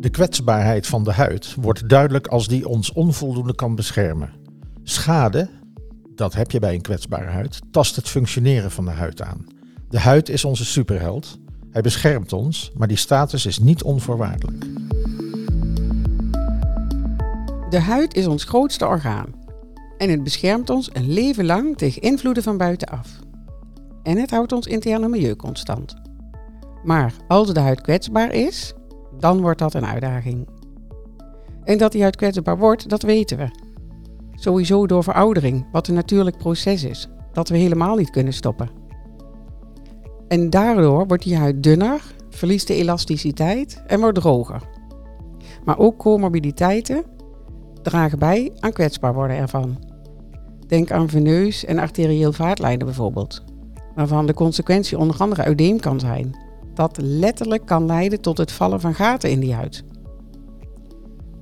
De kwetsbaarheid van de huid wordt duidelijk als die ons onvoldoende kan beschermen. Schade, dat heb je bij een kwetsbare huid, tast het functioneren van de huid aan. De huid is onze superheld. Hij beschermt ons, maar die status is niet onvoorwaardelijk. De huid is ons grootste orgaan. En het beschermt ons een leven lang tegen invloeden van buitenaf. En het houdt ons interne milieu constant. Maar als de huid kwetsbaar is, dan wordt dat een uitdaging. En dat die huid kwetsbaar wordt, dat weten we. Sowieso door veroudering, wat een natuurlijk proces is, dat we helemaal niet kunnen stoppen. En daardoor wordt die huid dunner, verliest de elasticiteit en wordt droger. Maar ook comorbiditeiten dragen bij aan kwetsbaar worden ervan. Denk aan veneus en arterieel vaatlijnen bijvoorbeeld, waarvan de consequentie onder andere udeem kan zijn, dat letterlijk kan leiden tot het vallen van gaten in die huid.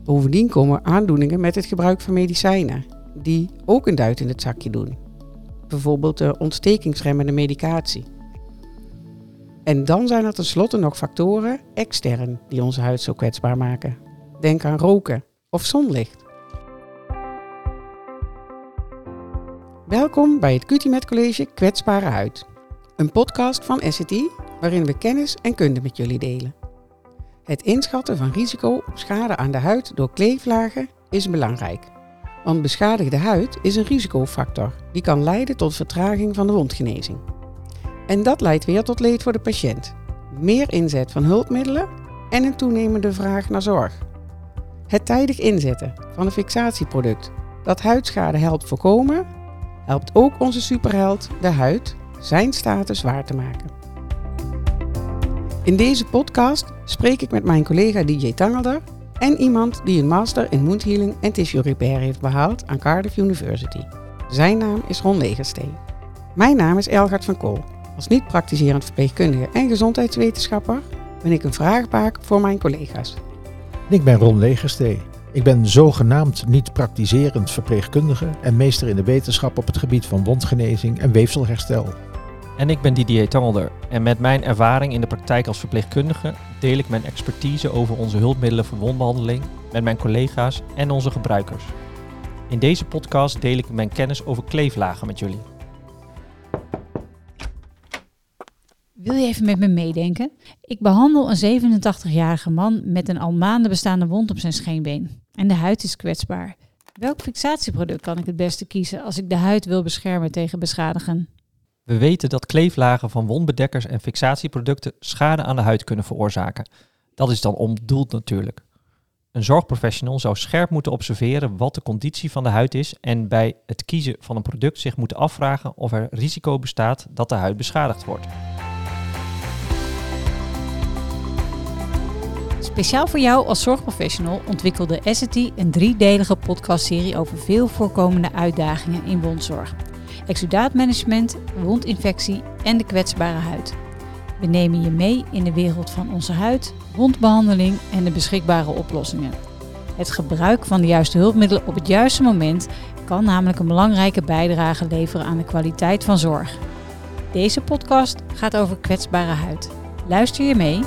Bovendien komen aandoeningen met het gebruik van medicijnen, die ook een duit in het zakje doen. Bijvoorbeeld de ontstekingsremmende medicatie. En dan zijn er tenslotte nog factoren extern die onze huid zo kwetsbaar maken. Denk aan roken of zonlicht. Welkom bij het QTMet College Kwetsbare Huid. Een podcast van SCT waarin we kennis en kunde met jullie delen. Het inschatten van risico op schade aan de huid door kleeflagen is belangrijk. Want beschadigde huid is een risicofactor die kan leiden tot vertraging van de wondgenezing. En dat leidt weer tot leed voor de patiënt. Meer inzet van hulpmiddelen en een toenemende vraag naar zorg. Het tijdig inzetten van een fixatieproduct dat huidschade helpt voorkomen, helpt ook onze superheld, de huid, zijn status waar te maken. In deze podcast spreek ik met mijn collega DJ Tangelder en iemand die een master in wound healing en tissue repair heeft behaald aan Cardiff University. Zijn naam is Ron Legerstee. Mijn naam is Elgard van Kool. Als niet-praktiserend verpleegkundige en gezondheidswetenschapper ben ik een vraagbaak voor mijn collega's. Ik ben Ron Legerstee. Ik ben zogenaamd niet-praktiserend verpleegkundige en meester in de wetenschap op het gebied van wondgenezing en weefselherstel. En ik ben Didier Tangelder en met mijn ervaring in de praktijk als verpleegkundige deel ik mijn expertise over onze hulpmiddelen voor wondbehandeling met mijn collega's en onze gebruikers. In deze podcast deel ik mijn kennis over kleeflagen met jullie. Wil je even met me meedenken? Ik behandel een 87-jarige man met een al maanden bestaande wond op zijn scheenbeen. En de huid is kwetsbaar. Welk fixatieproduct kan ik het beste kiezen als ik de huid wil beschermen tegen beschadigen? We weten dat kleeflagen van wondbedekkers en fixatieproducten schade aan de huid kunnen veroorzaken. Dat is dan onbedoeld natuurlijk. Een zorgprofessional zou scherp moeten observeren wat de conditie van de huid is en bij het kiezen van een product zich moeten afvragen of er risico bestaat dat de huid beschadigd wordt. Speciaal voor jou als zorgprofessional ontwikkelde Essity een driedelige podcastserie over veel voorkomende uitdagingen in wondzorg. Exudaatmanagement, wondinfectie en de kwetsbare huid. We nemen je mee in de wereld van onze huid, wondbehandeling en de beschikbare oplossingen. Het gebruik van de juiste hulpmiddelen op het juiste moment kan namelijk een belangrijke bijdrage leveren aan de kwaliteit van zorg. Deze podcast gaat over kwetsbare huid. Luister je mee?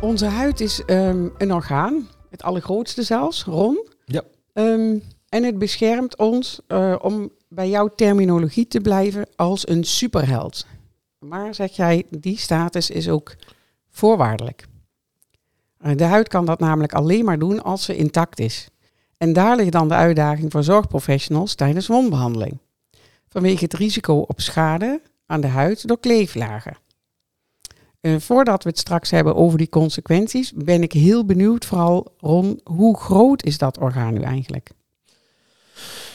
Onze huid is ehm, een orgaan, het allergrootste zelfs, Ron. Ja. Ehm, en het beschermt ons, eh, om bij jouw terminologie te blijven, als een superheld. Maar zeg jij, die status is ook voorwaardelijk. Uh, de huid kan dat namelijk alleen maar doen als ze intact is. En daar ligt dan de uitdaging voor zorgprofessionals tijdens wondbehandeling. Vanwege het risico op schade aan de huid door kleeflagen. Uh, voordat we het straks hebben over die consequenties, ben ik heel benieuwd, vooral Ron, hoe groot is dat orgaan nu eigenlijk?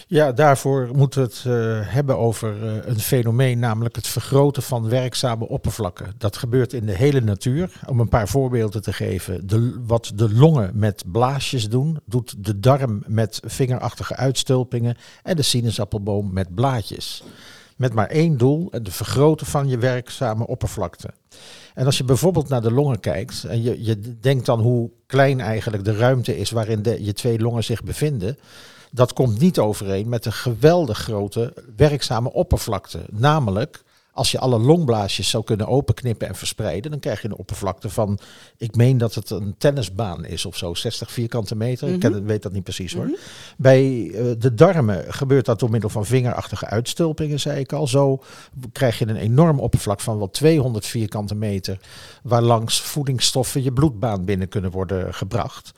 Ja, daarvoor moeten we het uh, hebben over uh, een fenomeen, namelijk het vergroten van werkzame oppervlakken. Dat gebeurt in de hele natuur. Om een paar voorbeelden te geven. De, wat de longen met blaasjes doen, doet de darm met vingerachtige uitstulpingen en de sinaasappelboom met blaadjes. Met maar één doel, het vergroten van je werkzame oppervlakte. En als je bijvoorbeeld naar de longen kijkt en je, je denkt dan hoe klein eigenlijk de ruimte is waarin de, je twee longen zich bevinden, dat komt niet overeen met een geweldig grote werkzame oppervlakte. Namelijk Als je alle longblaasjes zou kunnen openknippen en verspreiden, dan krijg je een oppervlakte van, ik meen dat het een tennisbaan is of zo, 60 vierkante meter. Ik het- weet dat niet precies hoor. Mhm. Bij eh, de darmen gebeurt dat door middel van vingerachtige uitstulpingen, zei ik al. Zo krijg je een enorm oppervlak van wel 200 vierkante meter, waar langs voedingsstoffen je bloedbaan binnen kunnen worden gebracht.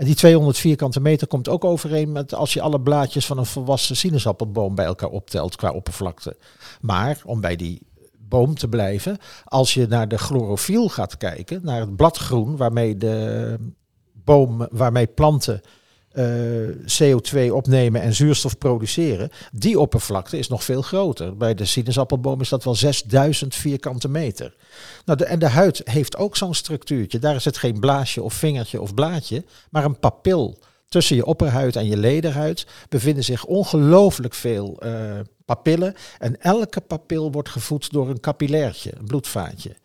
En die 200 vierkante meter komt ook overeen met als je alle blaadjes van een volwassen sinaasappelboom bij elkaar optelt qua oppervlakte. Maar om bij die boom te blijven, als je naar de chlorofiel gaat kijken, naar het bladgroen waarmee de boom, waarmee planten eh, CO2 opnemen en zuurstof produceren, die oppervlakte is nog veel groter. Bij de sinaasappelboom is dat wel 6000 vierkante meter. Nou, de, en de huid heeft ook zo'n structuurtje. Daar is het geen blaasje of vingertje of blaadje, maar een papil. Tussen je opperhuid en je lederhuid bevinden zich ongelooflijk veel eh, papillen. En elke papil wordt gevoed door een capillairtje, een bloedvaatje.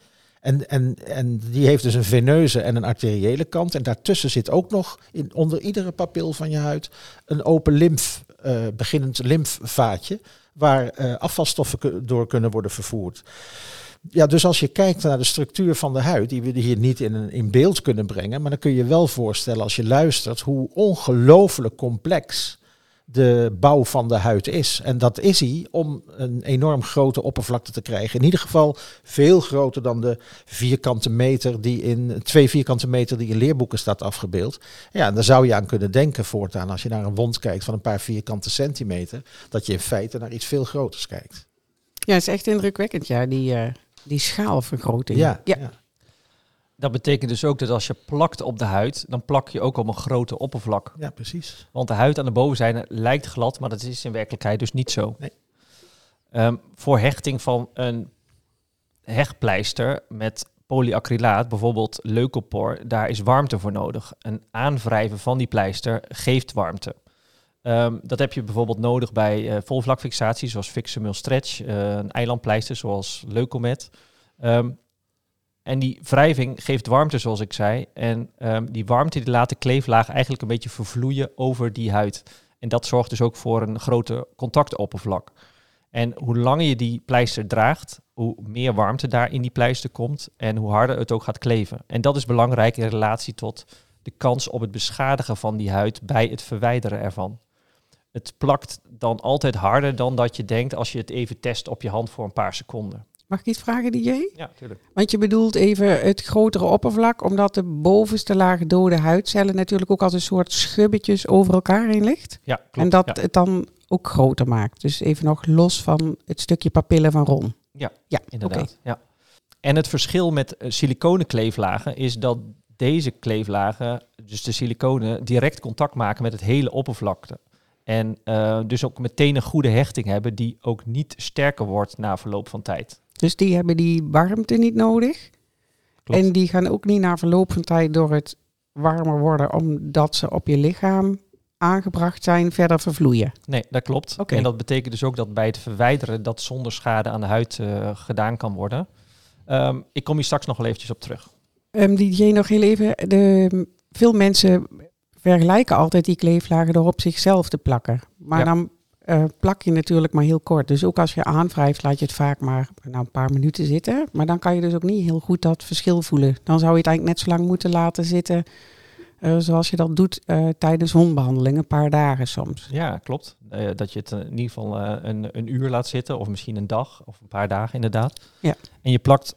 En, en, en die heeft dus een veneuze en een arteriële kant. En daartussen zit ook nog in, onder iedere papil van je huid een open lymf, eh, beginnend lymfvaatje. Waar eh, afvalstoffen door kunnen worden vervoerd. Ja, dus als je kijkt naar de structuur van de huid, die we hier niet in, in beeld kunnen brengen, maar dan kun je wel voorstellen als je luistert hoe ongelooflijk complex de bouw van de huid is. En dat is hij om een enorm grote oppervlakte te krijgen. In ieder geval veel groter dan de vierkante meter die in twee vierkante meter die in leerboeken staat afgebeeld. Ja, en daar zou je aan kunnen denken voortaan als je naar een wond kijkt van een paar vierkante centimeter, dat je in feite naar iets veel groters kijkt. Ja, het is echt indrukwekkend, ja, die, eh, die schaalvergroting. Ja, ja. ja. Dat betekent dus ook dat als je plakt op de huid, dan plak je ook op een grote oppervlak. ja precies. Want de huid aan de bovenzijde lijkt glad, maar dat is in werkelijkheid dus niet zo. Nee. Ehm, voor hechting van een hechtpleister met polyacrylaat, bijvoorbeeld leukopor, daar is warmte voor nodig. Een aanwrijven van die pleister geeft warmte. Ehm, dat heb je bijvoorbeeld nodig bij eh volvlakfixatie, zoals Fixamil Stretch, eh, een eilandpleister zoals Leucomet. Ehm, en die wrijving geeft warmte, zoals ik zei. En ehm, die warmte die laat de kleeflaag eigenlijk een beetje vervloeien over die huid. En dat zorgt dus ook voor een grote contactoppervlak. En hoe langer je die pleister draagt, hoe meer warmte daar in die pleister komt en hoe harder het ook gaat kleven. En dat is belangrijk in relatie tot de kans op het beschadigen van die huid bij het verwijderen ervan. Het plakt dan altijd harder dan dat je denkt als je het even test op je hand voor een paar seconden. Mag ik iets vragen, DJ? Ja, tuurlijk. Want je bedoelt even het grotere oppervlak, omdat de bovenste laag dode huidcellen natuurlijk ook als een soort schubbetjes over elkaar heen ligt. Ja, klopt. en dat ja. het dan ook groter maakt. Dus even nog los van het stukje papillen van Ron. Ja, ja Inderdaad. Ja. En het verschil met eh, siliconen kleeflagen is dat deze kleeflagen, dus de siliconen, direct contact maken met het hele oppervlakte. En eh, dus ook meteen een goede hechting hebben die ook niet sterker wordt na verloop van tijd. Dus die hebben die warmte niet nodig. Klopt. En die gaan ook niet na verloop van tijd door het warmer worden, omdat ze op je lichaam aangebracht zijn, verder vervloeien. Nee, dat klopt. En dat betekent dus ook dat bij het verwijderen dat zonder schade aan de huid eh, gedaan kan worden. Ehm, ik kom hier straks nog wel eventjes op terug. Um, DJ nog heel even. De, veel mensen vergelijken altijd die kleeflagen door op zichzelf te plakken. Maar Ja. dan eh, plak je natuurlijk maar heel kort. Dus ook als je aanwrijft, laat je het vaak maar nou, een paar minuten zitten. Maar dan kan je dus ook niet heel goed dat verschil voelen. Dan zou je het eigenlijk net zo lang moeten laten zitten. eh, zoals je dat doet eh, tijdens hondbehandeling, een paar dagen soms. Ja, klopt. Dat je het in ieder geval een, een uur laat zitten, of misschien een dag, of een paar dagen inderdaad. Ja. En je plakt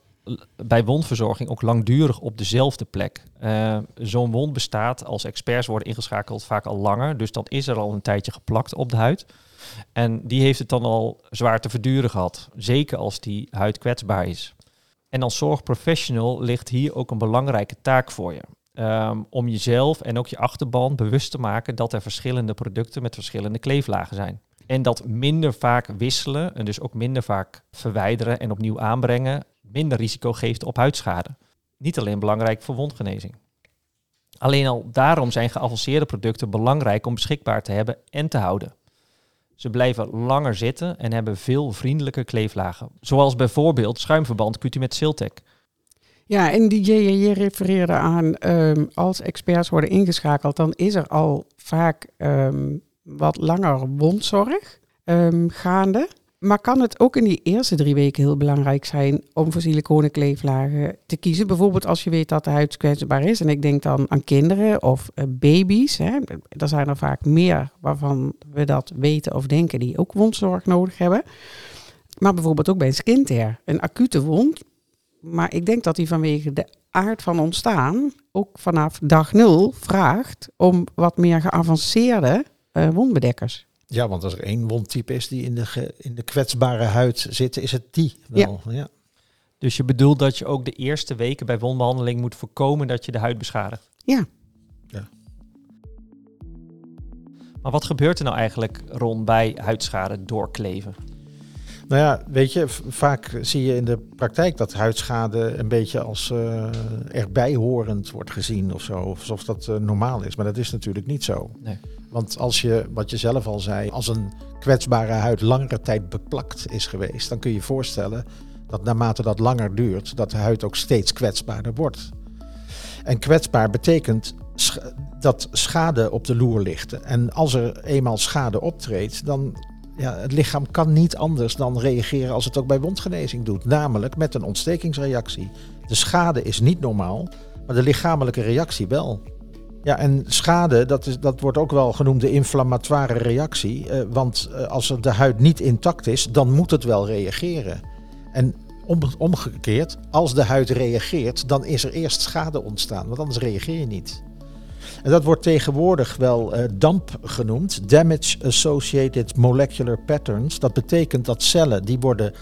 bij wondverzorging ook langdurig op dezelfde plek. Zo'n wond bestaat, als experts worden ingeschakeld, vaak al langer. Dus dan is er al een tijdje geplakt op de huid. En die heeft het dan al zwaar te verduren gehad. Zeker als die huid kwetsbaar is. En als zorgprofessional ligt hier ook een belangrijke taak voor je. Ehm, om jezelf en ook je achterban bewust te maken dat er verschillende producten met verschillende kleeflagen zijn. En dat minder vaak wisselen en dus ook minder vaak verwijderen en opnieuw aanbrengen minder risico geeft op huidschade. Niet alleen belangrijk voor wondgenezing. Alleen al daarom zijn geavanceerde producten belangrijk om beschikbaar te hebben en te houden. Ze blijven langer zitten en hebben veel vriendelijke kleeflagen. Zoals bijvoorbeeld schuimverband Cutimet Siltec. Ja, en DJ, je refereerde aan ehm, als experts worden ingeschakeld, dan is er al vaak ehm, wat langer wondzorg ehm, gaande. Maar kan het ook in die eerste drie weken heel belangrijk zijn om voor siliconen kleeflagen te kiezen? Bijvoorbeeld als je weet dat de huid kwetsbaar is. En ik denk dan aan kinderen of uh, baby's. Hè. Er zijn er vaak meer waarvan we dat weten of denken die ook wondzorg nodig hebben. Maar bijvoorbeeld ook bij een skin Een acute wond. Maar ik denk dat die vanwege de aard van ontstaan ook vanaf dag nul vraagt om wat meer geavanceerde uh, wondbedekkers. Ja, want als er één wondtype is die in de, in de kwetsbare huid zit, is het die wel. Ja. Dus je bedoelt dat je ook de eerste weken bij wondbehandeling moet voorkomen dat je de huid beschadigt? Ja. ja. Maar wat gebeurt er nou eigenlijk, Ron, bij huidschade doorkleven? Nou ja, weet je, vaak zie je in de praktijk dat huidschade een beetje als uh, erbij horend wordt gezien of zo. Alsof dat uh, normaal is. Maar dat is natuurlijk niet zo. Nee. Want als je, wat je zelf al zei, als een kwetsbare huid langere tijd beplakt is geweest, dan kun je je voorstellen dat naarmate dat langer duurt, dat de huid ook steeds kwetsbaarder wordt. En kwetsbaar betekent dat schade op de loer ligt. En als er eenmaal schade optreedt, dan ja, het lichaam kan niet anders dan reageren als het ook bij wondgenezing doet. Namelijk met een ontstekingsreactie. De schade is niet normaal, maar de lichamelijke reactie wel. Ja, en schade, dat, is, dat wordt ook wel genoemd de inflammatoire reactie. Eh, want eh, als de huid niet intact is, dan moet het wel reageren. En om, omgekeerd, als de huid reageert, dan is er eerst schade ontstaan. Want anders reageer je niet. En dat wordt tegenwoordig wel uh, DAMP genoemd, Damage Associated Molecular Patterns. Dat betekent dat cellen die worden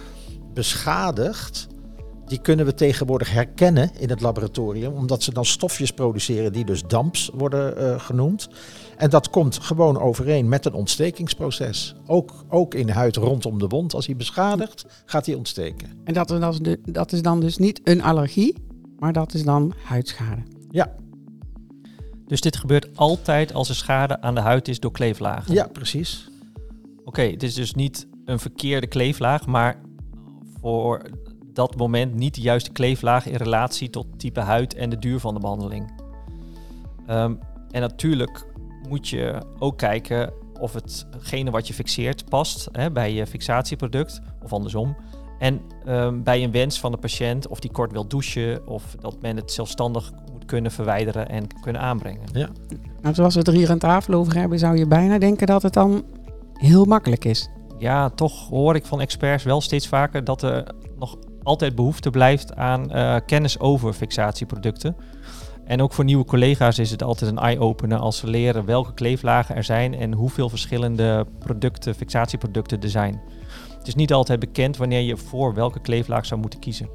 beschadigd, die kunnen we tegenwoordig herkennen in het laboratorium, omdat ze dan stofjes produceren die dus DAMPs worden uh, genoemd. En dat komt gewoon overeen met een ontstekingsproces. Ook, ook in huid rondom de wond. Als hij beschadigt, gaat hij ontsteken. En dat is, dan, dat is dan dus niet een allergie, maar dat is dan huidschade. Ja, dus dit gebeurt altijd als er schade aan de huid is door kleeflagen? Ja, precies. Oké, het is dus niet een verkeerde kleeflaag, maar voor dat moment niet de juiste kleeflaag in relatie tot type huid en de duur van de behandeling. Ehm, en natuurlijk moet je ook kijken of hetgene wat je fixeert past hè, bij je fixatieproduct of andersom. En um, bij een wens van de patiënt of die kort wil douchen of dat men het zelfstandig kunnen verwijderen en kunnen aanbrengen. Ja. Nou, zoals we het er hier aan tafel over hebben, zou je bijna denken dat het dan heel makkelijk is. Ja, toch hoor ik van experts wel steeds vaker dat er altijd behoefte blijft aan uh, kennis over fixatieproducten. En ook voor nieuwe collega's is het altijd een eye-opener als ze leren welke kleeflagen er zijn en hoeveel verschillende producten, fixatieproducten er zijn. Het is niet altijd bekend wanneer je voor welke kleeflaag zou moeten kiezen.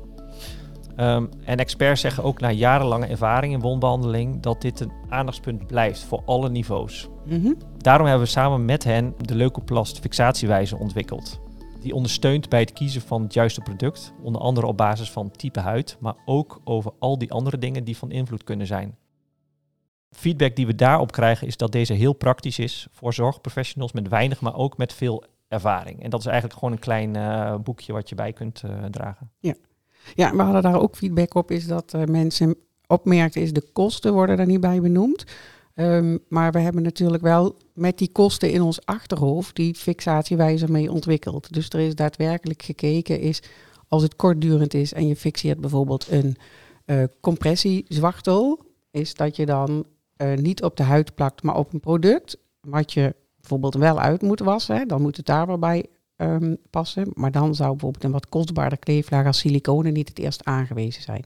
Um, en experts zeggen ook na jarenlange ervaring in wondbehandeling dat dit een aandachtspunt blijft voor alle niveaus. Mm Daarom hebben we samen met hen de Leukoplast fixatiewijze ontwikkeld. Die ondersteunt bij het kiezen van het juiste product, onder andere op basis van type huid, maar ook over al die andere dingen die van invloed kunnen zijn. Feedback die we daarop krijgen is dat deze heel praktisch is voor zorgprofessionals met weinig, maar ook met veel ervaring. En dat is eigenlijk gewoon een klein uh, boekje wat je bij kunt uh, dragen. Ja. Ja, we hadden daar ook feedback op, is dat uh, mensen opmerkten, is de kosten worden er niet bij benoemd. Um, maar we hebben natuurlijk wel met die kosten in ons achterhoofd die fixatiewijzer mee ontwikkeld. Dus er is daadwerkelijk gekeken, is als het kortdurend is en je fixeert bijvoorbeeld een uh, compressiezwachtel, is dat je dan uh, niet op de huid plakt, maar op een product, wat je bijvoorbeeld wel uit moet wassen. Dan moet het daar wel bij um, passen. Maar dan zou bijvoorbeeld een wat kostbaarder kleeflaag als siliconen niet het eerst aangewezen zijn.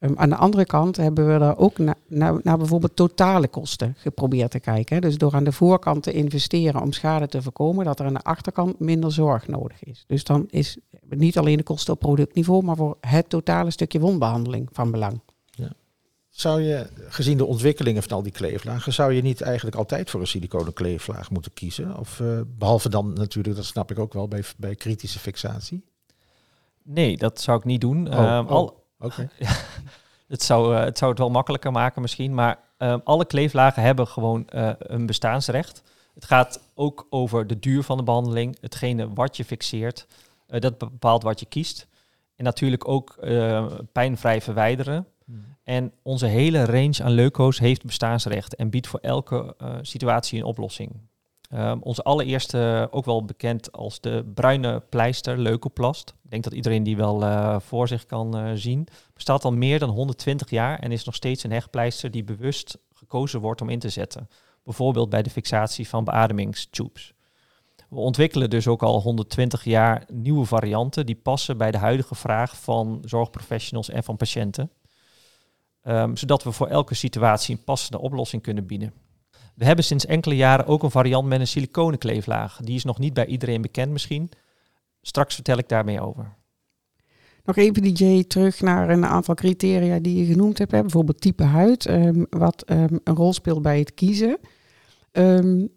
Um, aan de andere kant hebben we er ook naar na, na bijvoorbeeld totale kosten geprobeerd te kijken. Hè. Dus door aan de voorkant te investeren om schade te voorkomen, dat er aan de achterkant minder zorg nodig is. Dus dan is niet alleen de kosten op productniveau, maar voor het totale stukje wondbehandeling van belang. Zou je, gezien de ontwikkelingen van al die kleeflagen, zou je niet eigenlijk altijd voor een siliconen kleeflaag moeten kiezen? Of uh, behalve dan natuurlijk, dat snap ik ook wel, bij, bij kritische fixatie? Nee, dat zou ik niet doen. Oh, um, al, oké. het, zou, uh, het zou het wel makkelijker maken misschien, maar um, alle kleeflagen hebben gewoon uh, een bestaansrecht. Het gaat ook over de duur van de behandeling, hetgene wat je fixeert. dat bepaalt wat je kiest. En natuurlijk ook pijnvrij verwijderen. En onze hele range aan leuko's heeft bestaansrecht en biedt voor elke situatie een oplossing. Um, onze allereerste, ook wel bekend als de bruine pleister, leukoplast. Ik denk dat iedereen die wel uh, voor zich kan uh, zien. Bestaat al meer dan 120 jaar en is nog steeds een hechtpleister die bewust gekozen wordt om in te zetten. Bijvoorbeeld bij de fixatie van beademingstubes. We ontwikkelen dus ook al 120 jaar nieuwe varianten die passen bij de huidige vraag van zorgprofessionals en van patiënten. Um, zodat we voor elke situatie een passende oplossing kunnen bieden. We hebben sinds enkele jaren ook een variant met een siliconenkleeflaag. Die is nog niet bij iedereen bekend misschien. Straks vertel ik daar meer over. Nog even DJ terug naar een aantal criteria die je genoemd hebt. Hè? Bijvoorbeeld type huid, um, wat um, een rol speelt bij het kiezen. Um,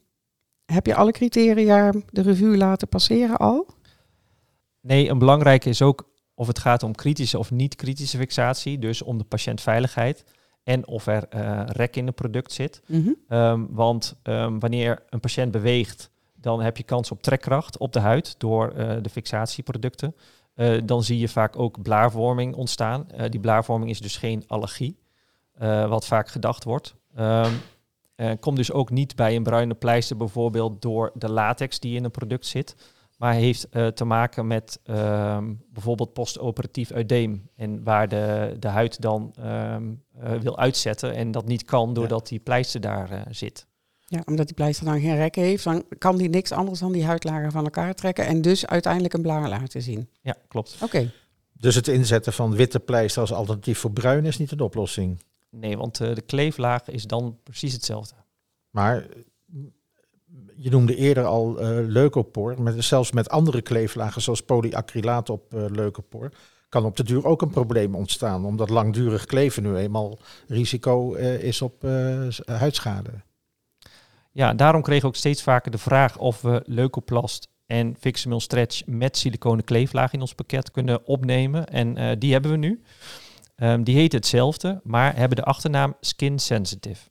heb je alle criteria de revue laten passeren al? Nee, een belangrijke is ook of het gaat om kritische of niet kritische fixatie, dus om de patiëntveiligheid en of er uh, rek in het product zit. Mm -hmm. um, want um, wanneer een patiënt beweegt, dan heb je kans op trekkracht op de huid door uh, de fixatieproducten. Uh, dan zie je vaak ook blaarvorming ontstaan. die blaarvorming is dus geen allergie, wat vaak gedacht wordt. Um, komt dus ook niet bij een bruine pleister bijvoorbeeld door de latex die in een product zit. Maar heeft uh, te maken met um, bijvoorbeeld postoperatief eudeem. En waar de, de huid dan um, uh, wil uitzetten en dat niet kan doordat ja. die pleister daar uh, zit. Ja, omdat die pleister dan geen rek heeft, dan kan die niks anders dan die huidlagen van elkaar trekken en dus uiteindelijk een blaar laten zien. Ja, klopt. Oké. Okay. Dus het inzetten van witte pleister als alternatief voor bruin is niet een oplossing? Nee, want de kleeflaag is dan precies hetzelfde. Maar je noemde eerder al uh, leukopor, met, zelfs met andere kleeflagen zoals polyacrylaat op uh, leukopor, kan op de duur ook een probleem ontstaan, omdat langdurig kleven nu eenmaal risico uh, is op huidschade. Ja, daarom kregen we ook steeds vaker de vraag of we leukoplast en Fixamil Stretch met siliconen kleeflaag in ons pakket kunnen opnemen. En die hebben we nu. Um, die heet hetzelfde, maar hebben de achternaam Skin Sensitive.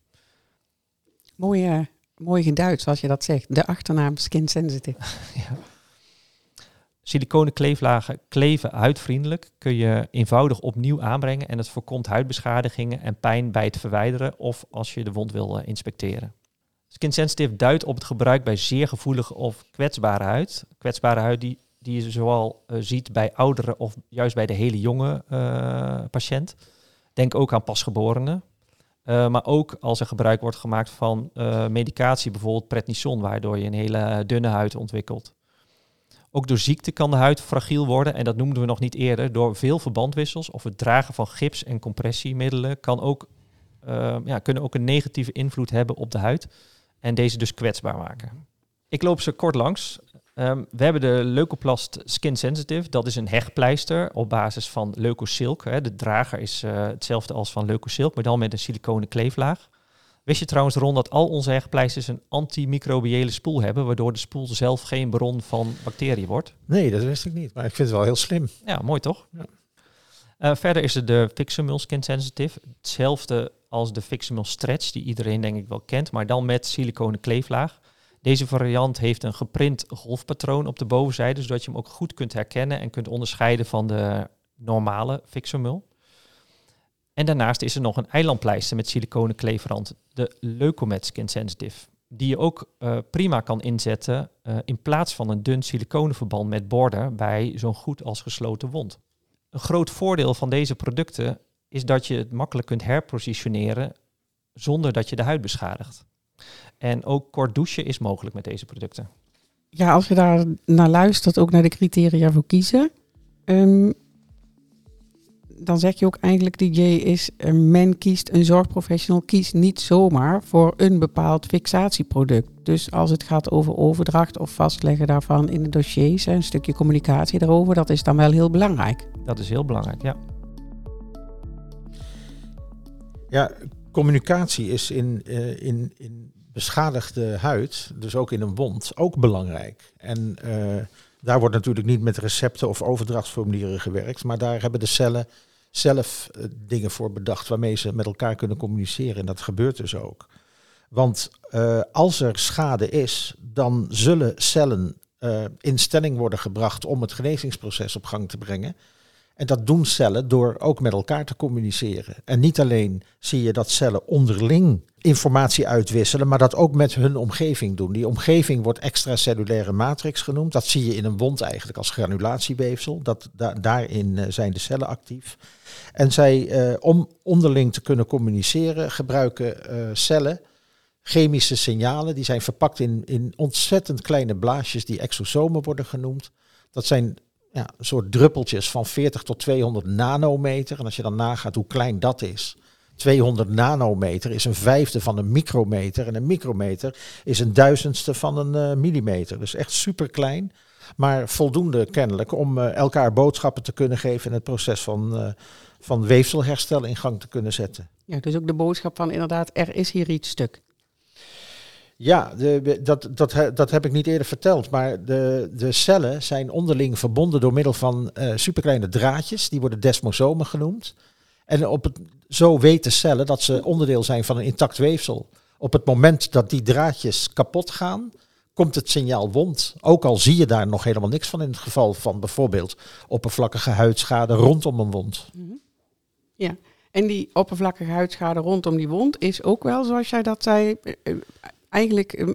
Mooie mooi geduid, zoals je dat zegt. De achternaam Skin Sensitive. ja. Siliconen kleeflagen kleven huidvriendelijk, kun je eenvoudig opnieuw aanbrengen en het voorkomt huidbeschadigingen en pijn bij het verwijderen of als je de wond wil uh, inspecteren. Skin Sensitive duidt op het gebruik bij zeer gevoelige of kwetsbare huid. Kwetsbare huid die, die je zoal uh, ziet bij ouderen of juist bij de hele jonge uh, patiënt. Denk ook aan pasgeborenen. Uh, maar ook als er gebruik wordt gemaakt van uh, medicatie, bijvoorbeeld prednison, waardoor je een hele dunne huid ontwikkelt. Ook door ziekte kan de huid fragiel worden en dat noemden we nog niet eerder. Door veel verbandwissels of het dragen van gips en compressiemiddelen kan ook, ja, kunnen ook een negatieve invloed hebben op de huid en deze dus kwetsbaar maken. Ik loop ze kort langs. Um, we hebben de Leukoplast Skin Sensitive. Dat is een hechtpleister op basis van Leukosilk. Hè. De drager is uh, hetzelfde als van Leukosilk, maar dan met een siliconen kleeflaag. Wist je trouwens, Ron, dat al onze hechtpleisters een antimicrobiële spoel hebben, waardoor de spoel zelf geen bron van bacteriën wordt? Nee, dat wist ik niet, maar ik vind het wel heel slim. Ja, mooi toch? Ja. Uh, verder is er de Fixamil Skin Sensitive. Hetzelfde als de Fixamil Stretch, die iedereen denk ik wel kent, maar dan met siliconen kleeflaag. Deze variant heeft een geprint golfpatroon op de bovenzijde, zodat je hem ook goed kunt herkennen en kunt onderscheiden van de normale Fixamul. En daarnaast is er nog een eilandpleister met siliconen kleefrand, de Leucomet Skin Sensitive, die je ook uh, prima kan inzetten uh, in plaats van een dun siliconenverband met border bij zo'n goed als gesloten wond. Een groot voordeel van deze producten is dat je het makkelijk kunt herpositioneren zonder dat je de huid beschadigt. En ook kort douchen is mogelijk met deze producten. Ja, als je daar naar luistert, ook naar de criteria voor kiezen. Um, dan zeg je ook eigenlijk, DJ is, uh, men kiest, een zorgprofessional kiest niet zomaar voor een bepaald fixatieproduct. Dus als het gaat over overdracht of vastleggen daarvan in de dossiers, een stukje communicatie daarover, dat is dan wel heel belangrijk. Dat is heel belangrijk, ja. Ja, communicatie is in, uh, in, in beschadigde huid, dus ook in een wond, ook belangrijk. En uh, daar wordt natuurlijk niet met recepten of overdrachtsformulieren gewerkt, maar daar hebben de cellen zelf uh, dingen voor bedacht waarmee ze met elkaar kunnen communiceren. En dat gebeurt dus ook. Want als er schade is, dan zullen cellen in stelling worden gebracht om het genezingsproces op gang te brengen. En dat doen cellen door ook met elkaar te communiceren. En niet alleen zie je dat cellen onderling informatie uitwisselen, maar dat ook met hun omgeving doen. Die omgeving wordt extracellulaire matrix genoemd. Dat zie je in een wond eigenlijk als granulatieweefsel. Dat, daarin eh, zijn de cellen actief. En zij, eh, om onderling te kunnen communiceren, gebruiken uh, cellen chemische signalen. Die zijn verpakt in, in ontzettend kleine blaasjes die exosomen worden genoemd. Dat zijn ja, een soort druppeltjes van 40 tot 200 nanometer. En als je dan nagaat hoe klein dat is. 200 nanometer is een vijfde van een micrometer. En een micrometer is een duizendste van een uh, millimeter. Dus echt super klein. Maar voldoende kennelijk om uh, elkaar boodschappen te kunnen geven in het proces van, uh, van weefselherstel in gang te kunnen zetten. Ja, dus ook de boodschap van inderdaad, er is hier iets stuk. Ja, de, dat, dat, dat heb ik niet eerder verteld. Maar de, de cellen zijn onderling verbonden door middel van uh, superkleine draadjes. Die worden desmosomen genoemd. En op het, zo weten cellen dat ze onderdeel zijn van een intact weefsel. Op het moment dat die draadjes kapot gaan, komt het signaal wond. Ook al zie je daar nog helemaal niks van in het geval van bijvoorbeeld oppervlakkige huidschade rondom een wond. Mhm. Ja, en die oppervlakkige huidschade rondom die wond is ook wel, zoals jij dat zei, eh, eh, eigenlijk eh,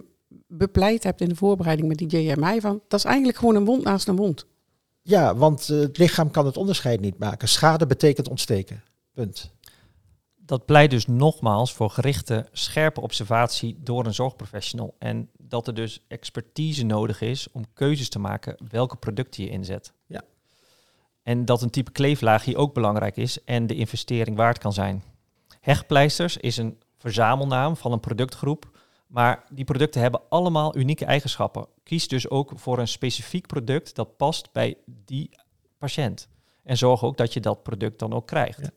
bepleit hebt in de voorbereiding met die JMI van, dat is eigenlijk gewoon een wond naast een wond. Ja, want het lichaam kan het onderscheid niet maken. Schade betekent ontsteken. Punt. Dat pleit dus nogmaals voor gerichte, scherpe observatie door een zorgprofessional. En dat er dus expertise nodig is om keuzes te maken welke producten je inzet. Ja. En dat een type kleeflaag hier ook belangrijk is en de investering waard kan zijn. Hechtpleisters is een verzamelnaam van een productgroep maar die producten hebben allemaal unieke eigenschappen. Kies dus ook voor een specifiek product dat past bij die patiënt. En zorg ook dat je dat product dan ook krijgt.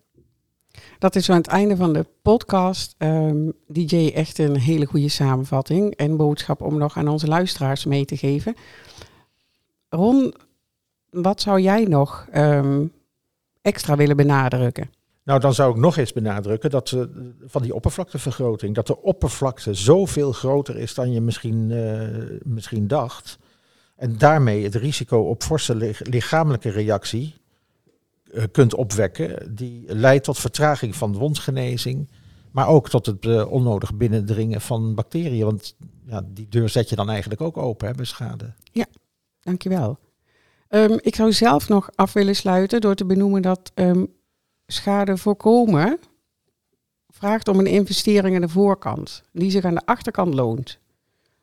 Dat is aan het einde van de podcast. Um, DJ echt een hele goede samenvatting en boodschap om nog aan onze luisteraars mee te geven. Ron, wat zou jij nog ehm, extra willen benadrukken? Nou, dan zou ik nog eens benadrukken dat uh, van die oppervlaktevergroting, dat de oppervlakte zoveel groter is dan je misschien, uh, misschien dacht. En daarmee het risico op forse lichamelijke reactie uh, kunt opwekken, die leidt tot vertraging van wondgenezing, maar ook tot het onnodig binnendringen van bacteriën. Want ja, die deur zet je dan eigenlijk ook open hè, bij schade. Ja, dankjewel. Um, ik zou zelf nog af willen sluiten door te benoemen dat um, schade voorkomen vraagt om een investering aan de voorkant, die zich aan de achterkant loont.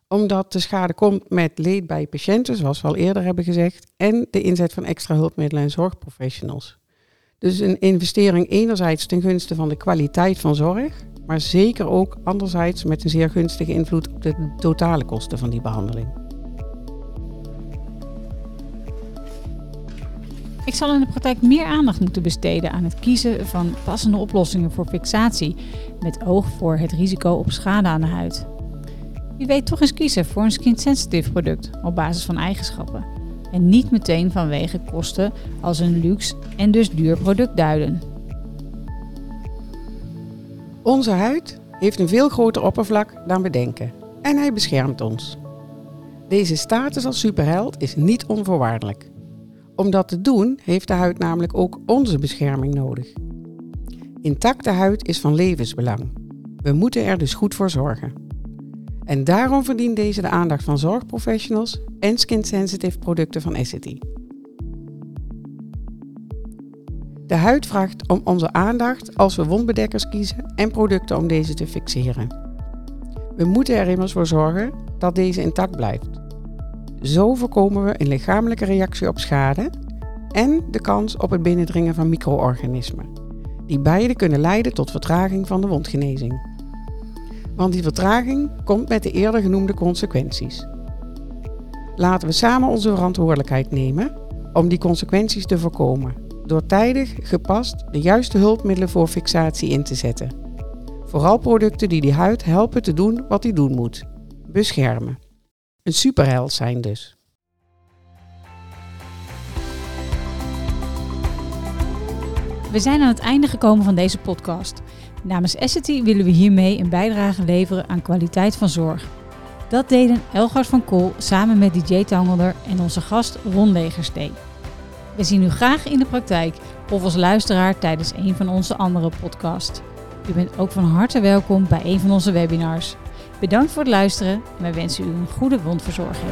Omdat de schade komt met leed bij patiënten, zoals we al eerder hebben gezegd, en de inzet van extra hulpmiddelen en zorgprofessionals. Dus een investering enerzijds ten gunste van de kwaliteit van zorg, maar zeker ook anderzijds met een zeer gunstige invloed op de totale kosten van die behandeling. Ik zal in de praktijk meer aandacht moeten besteden aan het kiezen van passende oplossingen voor fixatie, met oog voor het risico op schade aan de huid. Wie weet toch eens kiezen voor een skin-sensitive product op basis van eigenschappen. En niet meteen vanwege kosten als een luxe en dus duur product duiden. Onze huid heeft een veel groter oppervlak dan we denken en hij beschermt ons. Deze status als superheld is niet onvoorwaardelijk. Om dat te doen heeft de huid namelijk ook onze bescherming nodig. Intacte huid is van levensbelang. We moeten er dus goed voor zorgen. En daarom verdient deze de aandacht van zorgprofessionals en skin-sensitive producten van Essity. De huid vraagt om onze aandacht als we wondbedekkers kiezen en producten om deze te fixeren. We moeten er immers voor zorgen dat deze intact blijft. Zo voorkomen we een lichamelijke reactie op schade en de kans op het binnendringen van micro-organismen, die beide kunnen leiden tot vertraging van de wondgenezing. Want die vertraging komt met de eerder genoemde consequenties. Laten we samen onze verantwoordelijkheid nemen om die consequenties te voorkomen, door tijdig, gepast de juiste hulpmiddelen voor fixatie in te zetten. Vooral producten die die huid helpen te doen wat die doen moet: beschermen een superheld zijn dus. We zijn aan het einde gekomen van deze podcast. Namens Essity willen we hiermee een bijdrage leveren aan kwaliteit van zorg. Dat deden Elgard van Kool samen met DJ Tangelder en onze gast Ron Legerstee. We zien u graag in de praktijk of als luisteraar tijdens een van onze andere podcasts. U bent ook van harte welkom bij een van onze webinars. Bedankt voor het luisteren en wij wensen u een goede wondverzorging.